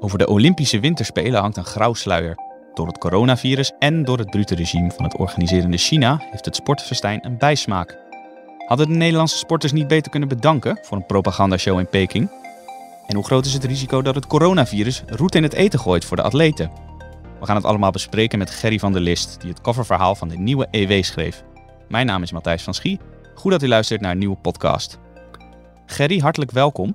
Over de Olympische Winterspelen hangt een grauw sluier. Door het coronavirus en door het brute regime van het organiserende China heeft het sportfestijn een bijsmaak. Hadden de Nederlandse sporters niet beter kunnen bedanken voor een propagandashow in Peking? En hoe groot is het risico dat het coronavirus roet in het eten gooit voor de atleten? We gaan het allemaal bespreken met Gerry van der List, die het coververhaal van de nieuwe EW schreef. Mijn naam is Matthijs van Schie. Goed dat u luistert naar een nieuwe podcast. Gerry, hartelijk welkom.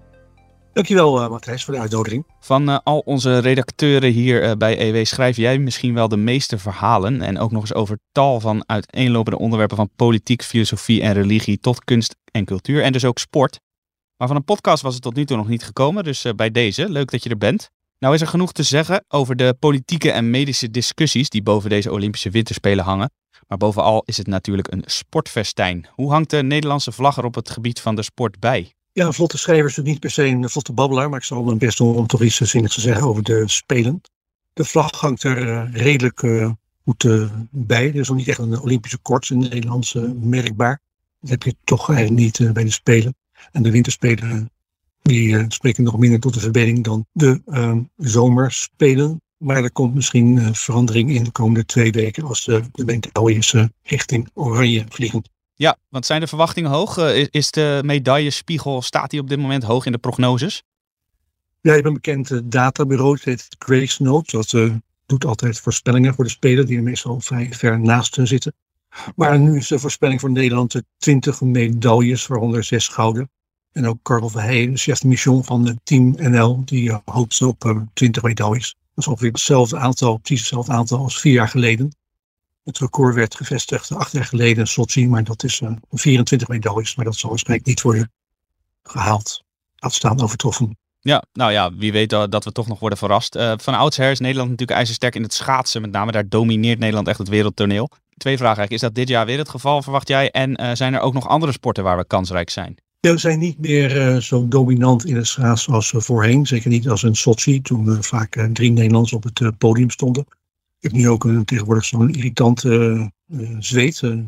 Dankjewel uh, Matthijs voor de uitnodiging. Van uh, al onze redacteuren hier uh, bij EW schrijf jij misschien wel de meeste verhalen en ook nog eens over tal van uiteenlopende onderwerpen van politiek, filosofie en religie tot kunst en cultuur en dus ook sport. Maar van een podcast was het tot nu toe nog niet gekomen, dus bij deze, leuk dat je er bent. Nou is er genoeg te zeggen over de politieke en medische discussies die boven deze Olympische Winterspelen hangen. Maar bovenal is het natuurlijk een sportfestijn. Hoe hangt de Nederlandse vlag er op het gebied van de sport bij? Ja, een vlotte schrijver is niet per se een vlotte babbelaar, maar ik zal hem best doen om toch iets zinnigs te zeggen over de Spelen. De vlag hangt er uh, redelijk uh, goed uh, bij. Er is nog niet echt een Olympische korts in Nederland merkbaar. Dat heb je toch eigenlijk niet bij de Spelen. En de winterspelen die spreken nog minder tot de verbetering dan de zomerspelen. Maar er komt misschien verandering in de komende twee weken als de, de medailles richting oranje vliegen. Ja, want zijn de verwachtingen hoog? Uh, is de medaillespiegel, staat die op dit moment hoog in de prognoses? Ja, je hebt een bekend uh, databureau, het heet Grace Note. Dat uh, doet altijd voorspellingen voor de spelers die er meestal vrij ver naast hun zitten. Maar nu is de voorspelling voor Nederland 20 medailles, waaronder 6 gouden. En ook Carl Verheyen, de chef de mission van het team NL, die hoopt op 20 medailles. Dat is ongeveer hetzelfde aantal, precies hetzelfde aantal als vier jaar geleden. Het record werd gevestigd acht jaar geleden in Sochi, maar dat is uh, 24 medailles. Maar dat zal waarschijnlijk niet worden gehaald. Laat staan overtroffen. Ja, nou ja, wie weet dat we toch nog worden verrast. Uh, van oudsher is Nederland natuurlijk ijzersterk in het schaatsen. Met name daar domineert Nederland echt het wereldtoneel. Twee vragen eigenlijk. Is dat dit jaar weer het geval, verwacht jij? En uh, zijn er ook nog andere sporten waar we kansrijk zijn? Ja, we zijn niet meer uh, zo dominant in het schaatsen als voorheen. Zeker niet als in Sochi, toen vaak drie Nederlanders op het podium stonden. Ik heb nu ook een, tegenwoordig zo'n irritante uh, zweet. Uh,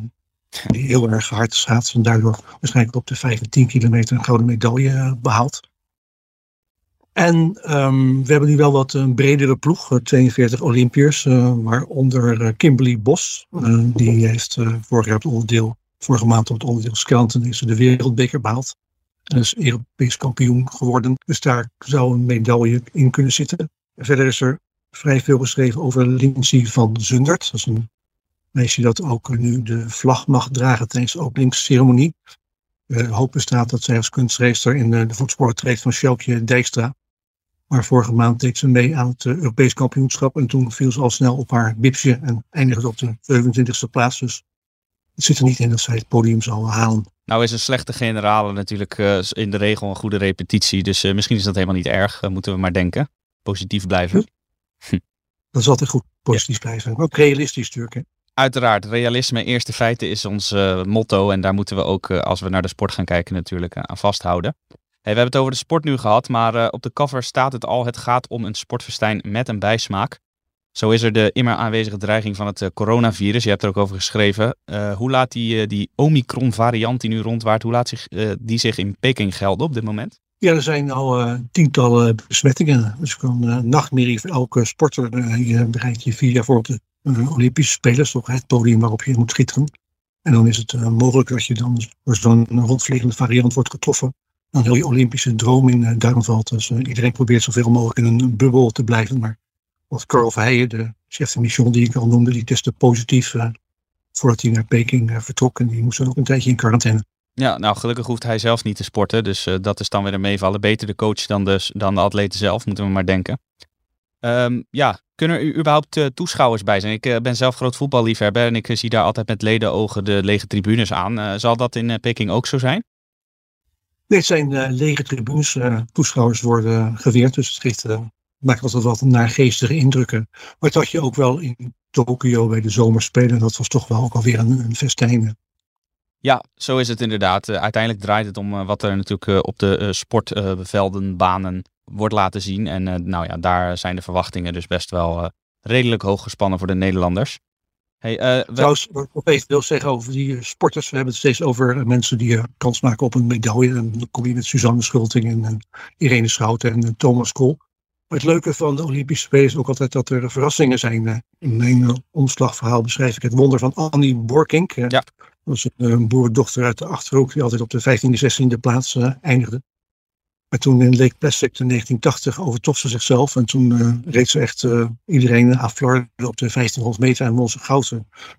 die heel erg hard schaatst en daardoor waarschijnlijk op de 5 en 10 kilometer een gouden medaille behaalt. En um, we hebben nu wel wat een bredere ploeg, 42 Olympiërs, uh, waaronder Kimberly Bos. die heeft vorig jaar het onderdeel, vorige maand op het onderdeel Skeleton is de wereldbeker behaald. En is Europees kampioen geworden. Dus daar zou een medaille in kunnen zitten. Verder is er vrij veel geschreven over Lindsay van Zundert. Dat is een meisje dat ook nu de vlag mag dragen tijdens de openingsceremonie. De hoop bestaat dat zij als kunstreester in de, de voetsporen treedt van Sjoukje Dijkstra. Maar vorige maand deed ze mee aan het Europees kampioenschap. En toen viel ze al snel op haar bipsje en eindigde op de 27e plaats. Dus het zit er niet in dat zij het podium zal halen. Nou is een slechte generale natuurlijk uh, in de regel een goede repetitie. Dus uh, misschien is dat helemaal niet erg, uh, moeten we maar denken. Positief blijven. Hm. Dat is altijd goed, positief ja. blijven. Ook realistisch natuurlijk. Uiteraard, realisme, eerste feiten is ons uh, motto. En daar moeten we ook, uh, als we naar de sport gaan kijken, natuurlijk uh, aan vasthouden. Hey, we hebben het over de sport nu gehad, maar op de cover staat het al. Het gaat om een sportfestijn met een bijsmaak. Zo is er de immer aanwezige dreiging van het coronavirus. Je hebt er ook over geschreven. hoe laat die, die Omicron variant die nu rondwaart, hoe laat zich, die zich in Peking gelden op dit moment? Ja, er zijn al uh, tientallen besmettingen. Dus kan uh, nachtmerrie voor elke sporter. Uh, je bereidt je via voor de Olympische Spelen, toch het podium waarop je moet schitteren. En dan is het mogelijk dat je dan door zo'n rondvliegende variant wordt getroffen. Dan heel je Olympische droom in duim valt. Dus iedereen probeert zoveel mogelijk in een bubbel te blijven. Maar wat Carl Verheijen, de chef de mission die ik al noemde, die testte positief voordat hij naar Peking vertrok. En die moest dan ook een tijdje in quarantaine. Ja, nou gelukkig hoeft hij zelf niet te sporten. Dus uh, dat is dan weer een meevallen. Beter de coach dan de, dan de atleten zelf, moeten we maar denken. Um, ja, kunnen er überhaupt uh, toeschouwers bij zijn? Ik uh, ben zelf groot voetballiefhebber en ik zie daar altijd met ledenogen de lege tribunes aan. zal dat in Peking ook zo zijn? Het zijn lege tribunes. toeschouwers worden geweerd, dus het geeft, maakt altijd wat naargeestige indrukken. Maar dat had je ook wel in Tokio bij de zomerspelen. Dat was toch wel ook alweer een, een festijn. Ja, zo is het inderdaad. Uh, uiteindelijk draait het om uh, wat er natuurlijk uh, op de sportvelden, banen wordt laten zien. En nou ja, daar zijn de verwachtingen dus best wel redelijk hoog gespannen voor de Nederlanders. Hey, Trouwens, wat ik nog even wil zeggen over die sporters. We hebben het steeds over mensen die kans maken op een medaille. En dan kom je met Suzanne Schulting en Irene Schouten en Thomas Kool. Maar het leuke van de Olympische Spelen is ook altijd dat er verrassingen zijn. In mijn omslagverhaal beschrijf ik het wonder van Annie Borkink. Ja. Dat was een boerendochter uit de Achterhoek die altijd op de 15e, 16e plaats eindigde. Maar toen in Lake Placid in 1980 overtrof ze zichzelf. En toen uh, reed ze echt uh, iedereen aan Florida op de 1500 meter en won ze goud.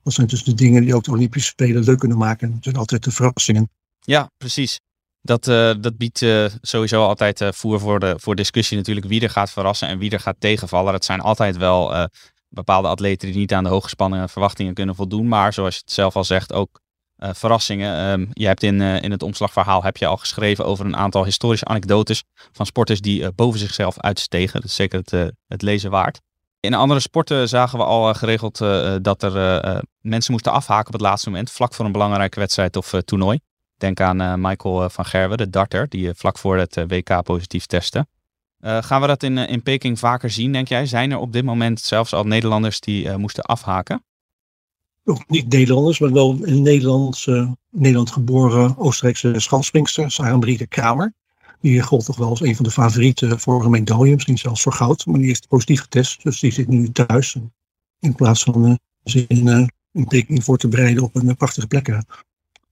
Dat zijn dus de dingen die ook de Olympische Spelen leuk kunnen maken. Dat zijn altijd de verrassingen. Ja, precies. Dat, uh, dat biedt sowieso altijd voer voor, de, voor discussie natuurlijk wie er gaat verrassen en wie er gaat tegenvallen. Dat zijn altijd wel bepaalde atleten die niet aan de hoge verwachtingen kunnen voldoen. Maar zoals je het zelf al zegt, ook verrassingen. Um, je hebt in, in het omslagverhaal heb je al geschreven over een aantal historische anekdotes van sporters die boven zichzelf uitstegen. Dat is zeker het, het lezen waard. In andere sporten zagen we al geregeld dat er mensen moesten afhaken op het laatste moment, vlak voor een belangrijke wedstrijd of toernooi. Denk aan Michael van Gerwen, de darter, die vlak voor het WK positief testte. gaan we dat in, in Peking vaker zien, denk jij? Zijn er op dit moment zelfs al Nederlanders die moesten afhaken? nog niet Nederlanders, maar wel een Nederlands, uh, Nederland geboren Oostenrijkse schanspringster, Sarah Briede Kramer. Die gold toch wel als een van de favorieten voor een medaille, misschien zelfs voor goud. Maar die heeft positief getest, dus die zit nu thuis. In plaats van zich in, uh, Peking voor te bereiden op een prachtige plekken.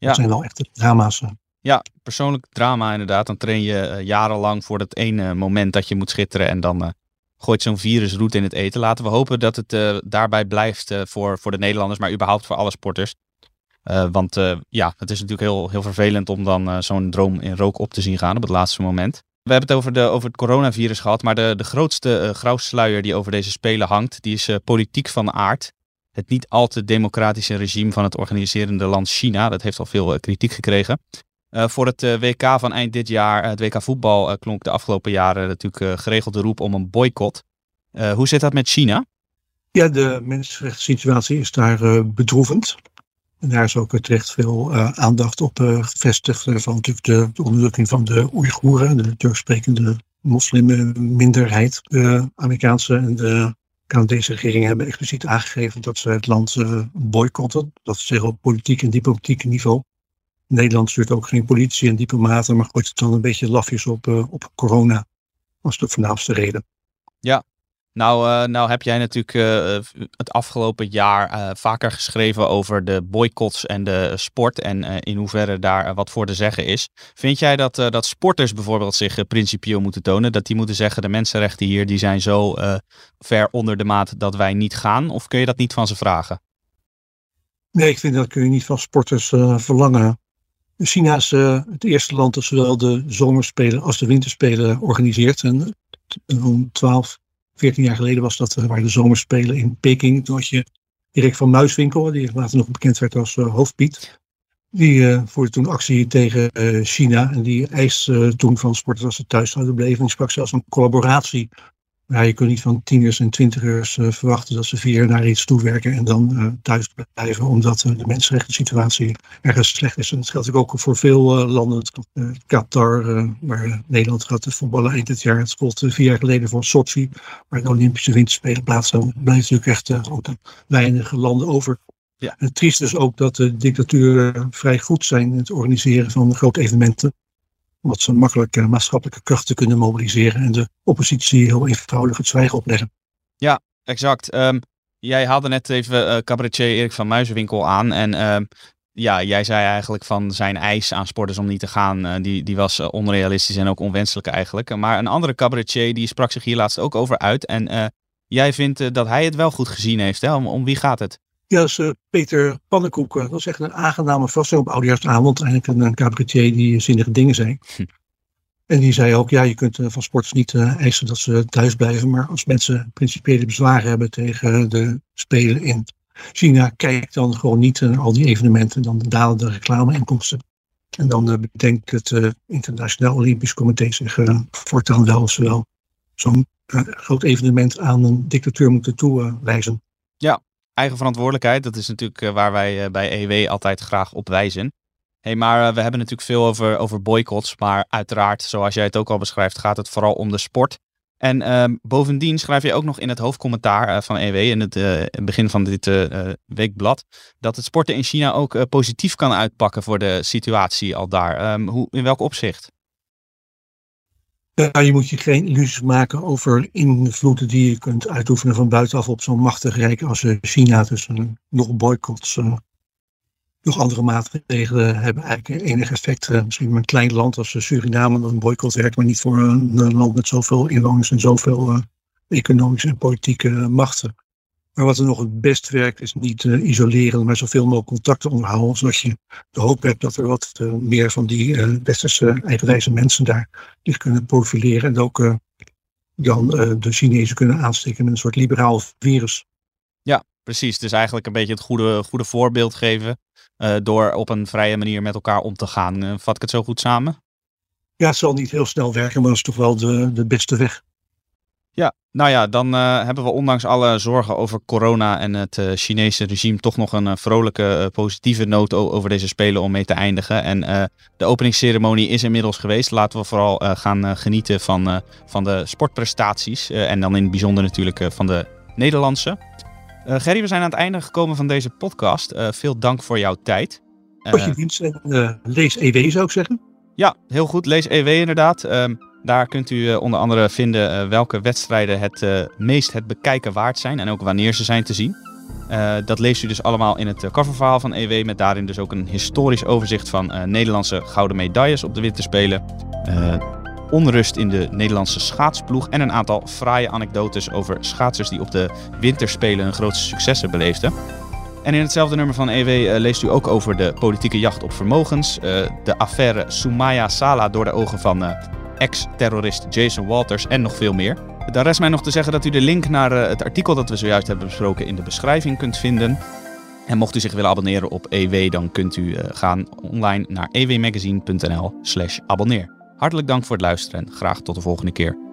Ja. Dat zijn wel echte drama's. Ja, persoonlijk drama inderdaad. Dan train je jarenlang voor dat ene moment dat je moet schitteren. En dan gooit zo'n virusroute in het eten. Laten we hopen dat het uh, daarbij blijft uh, voor, voor de Nederlanders, maar überhaupt voor alle sporters. Uh, want ja, het is natuurlijk heel, heel vervelend om dan zo'n droom in rook op te zien gaan op het laatste moment. We hebben het over, de, over het coronavirus gehad, maar de, de grootste grauwsluier die over deze Spelen hangt, die is politiek van aard. Het niet al te democratische regime van het organiserende land China, dat heeft al veel kritiek gekregen. Uh, voor het uh, WK van eind dit jaar, het WK voetbal, klonk de afgelopen jaren natuurlijk geregeld de roep om een boycott. hoe zit dat met China? Ja, de mensenrechten situatie is daar bedroevend. En daar is ook terecht veel aandacht op gevestigd van natuurlijk de, de, onderdrukking van de Oeigoeren, de Turksprekende moslimminderheid. De Amerikaanse en de Canadese regering hebben expliciet aangegeven dat ze het land boycotten. Dat is op politiek en diplomatiek niveau. Nederland stuurt ook geen politie en diplomaten, maar gooit het dan een beetje lafjes op, uh, op corona. als de voornaamste reden. Ja, nou, uh, nou heb jij natuurlijk uh, het afgelopen jaar vaker geschreven over de boycotts en de sport en in hoeverre daar wat voor te zeggen is. Vind jij dat, dat sporters bijvoorbeeld zich principieel moeten tonen? Dat die moeten zeggen de mensenrechten hier die zijn zo ver onder de maat dat wij niet gaan? Of kun je dat niet van ze vragen? Nee, ik vind dat kun je niet van sporters verlangen. China is het eerste land dat zowel de zomerspelen als de winterspelen organiseert. En om 12, 14 jaar geleden was dat, uh, waren de zomerspelen in Peking. Toen had je Dirk van Muiswinkel, die later nog bekend werd als uh, hoofdpiet. Die voerde toen actie tegen China. En die eiste toen van sporters dat ze thuis zouden blijven. En sprak zelfs een collaboratie ja, je kunt niet van tieners en twintigers uh, verwachten dat ze vier naar iets toewerken en dan uh, thuis blijven, omdat uh, de mensenrechten situatie ergens slecht is. En dat geldt ook voor veel landen. Qatar, waar Nederland gaat voetballen eind dit jaar. Het speelt vier jaar geleden voor Sochi, waar de Olympische Winterspelen plaatsvinden. Blijven natuurlijk echt ook weinige landen over. Ja. En het triest is ook dat de dictaturen vrij goed zijn in het organiseren van grote evenementen omdat ze makkelijk uh, maatschappelijke krachten kunnen mobiliseren en de oppositie heel eenvoudig het zwijgen opleggen. Ja, exact. Um, jij haalde net even uh, cabaretier Erik van Muizenwinkel aan. En uh, ja, jij zei eigenlijk van zijn eis aan sporters om niet te gaan, uh, die, die was onrealistisch en ook onwenselijk eigenlijk. Maar een andere cabaretier die sprak zich hier laatst ook over uit. En jij vindt dat hij het wel goed gezien heeft. Hè? Om wie gaat het? Ja, dat is uh, Peter Pannenkoek. Dat is echt een aangename verrassing op oudejaarsavond. Eigenlijk een, een cabaretier die zinnige dingen zei. Hm. En die zei ook, ja, je kunt van sporters niet eisen dat ze thuis blijven. Maar als mensen principiële bezwaren hebben tegen de Spelen in China, kijk dan gewoon niet naar al die evenementen. Dan dalen de reclameinkomsten. En dan bedenkt het Internationaal Olympisch Comité zich voortaan wel zowel zo'n groot evenement aan een dictatuur moeten toewijzen. Eigen verantwoordelijkheid. Dat is natuurlijk eh, waar wij eh, bij EW altijd graag op wijzen. Hey, maar eh, we hebben natuurlijk veel over, over boycotts. Maar uiteraard, zoals jij het ook al beschrijft, gaat het vooral om de sport. En ehm, bovendien schrijf je ook nog in het hoofdcommentaar van EW in het begin van dit weekblad dat het sporten in China ook positief kan uitpakken voor de situatie al daar. Um, hoe, in welk opzicht? Je moet je geen illusies maken over invloeden die je kunt uitoefenen van buitenaf op zo'n machtig rijk als China. Dus nog boycotts, nog andere maatregelen hebben eigenlijk enig effect. Misschien een klein land als Suriname dat een boycott werkt, maar niet voor een, land met zoveel inwoners en zoveel economische en politieke machten. Maar wat er nog het best werkt, is niet uh, isoleren, maar zoveel mogelijk contacten onderhouden. Zodat je de hoop hebt dat er wat meer van die westerse eigenwijze mensen daar zich kunnen profileren. En ook dan de Chinezen kunnen aansteken met een soort liberaal virus. Ja, precies. Dus eigenlijk een beetje het goede, goede voorbeeld geven. Uh, door op een vrije manier met elkaar om te gaan. Uh, vat ik het zo goed samen? Ja, het zal niet heel snel werken, maar dat is toch wel de, de beste weg. Ja, nou ja, dan uh, hebben we ondanks alle zorgen over corona en het Chinese regime toch nog een vrolijke, positieve noot over deze spelen om mee te eindigen. En de openingsceremonie is inmiddels geweest. Laten we vooral gaan genieten van, van de sportprestaties. en dan in het bijzonder natuurlijk van de Nederlandse. Gerry, we zijn aan het einde gekomen van deze podcast. Veel dank voor jouw tijd. Tot je dienst en lees EW zou ik zeggen. Ja, heel goed. Lees EW inderdaad. Um, daar kunt u uh, onder andere vinden welke wedstrijden het meest het bekijken waard zijn en ook wanneer ze zijn te zien. dat leest u dus allemaal in het coververhaal van EW met daarin dus ook een historisch overzicht van Nederlandse gouden medailles op de winterspelen onrust in de Nederlandse schaatsploeg en een aantal fraaie anekdotes over schaatsers die op de winterspelen hun grootste successen beleefden. En in hetzelfde nummer van EW leest u ook over de politieke jacht op vermogens, de affaire Sumaya Sala door de ogen van ex-terrorist Jason Walters en nog veel meer. Dan rest mij nog te zeggen dat u de link naar het artikel dat we zojuist hebben besproken in de beschrijving kunt vinden. En mocht u zich willen abonneren op EW, dan kunt u gaan online naar ewmagazine.nl slash abonneer. Hartelijk dank voor het luisteren en graag tot de volgende keer.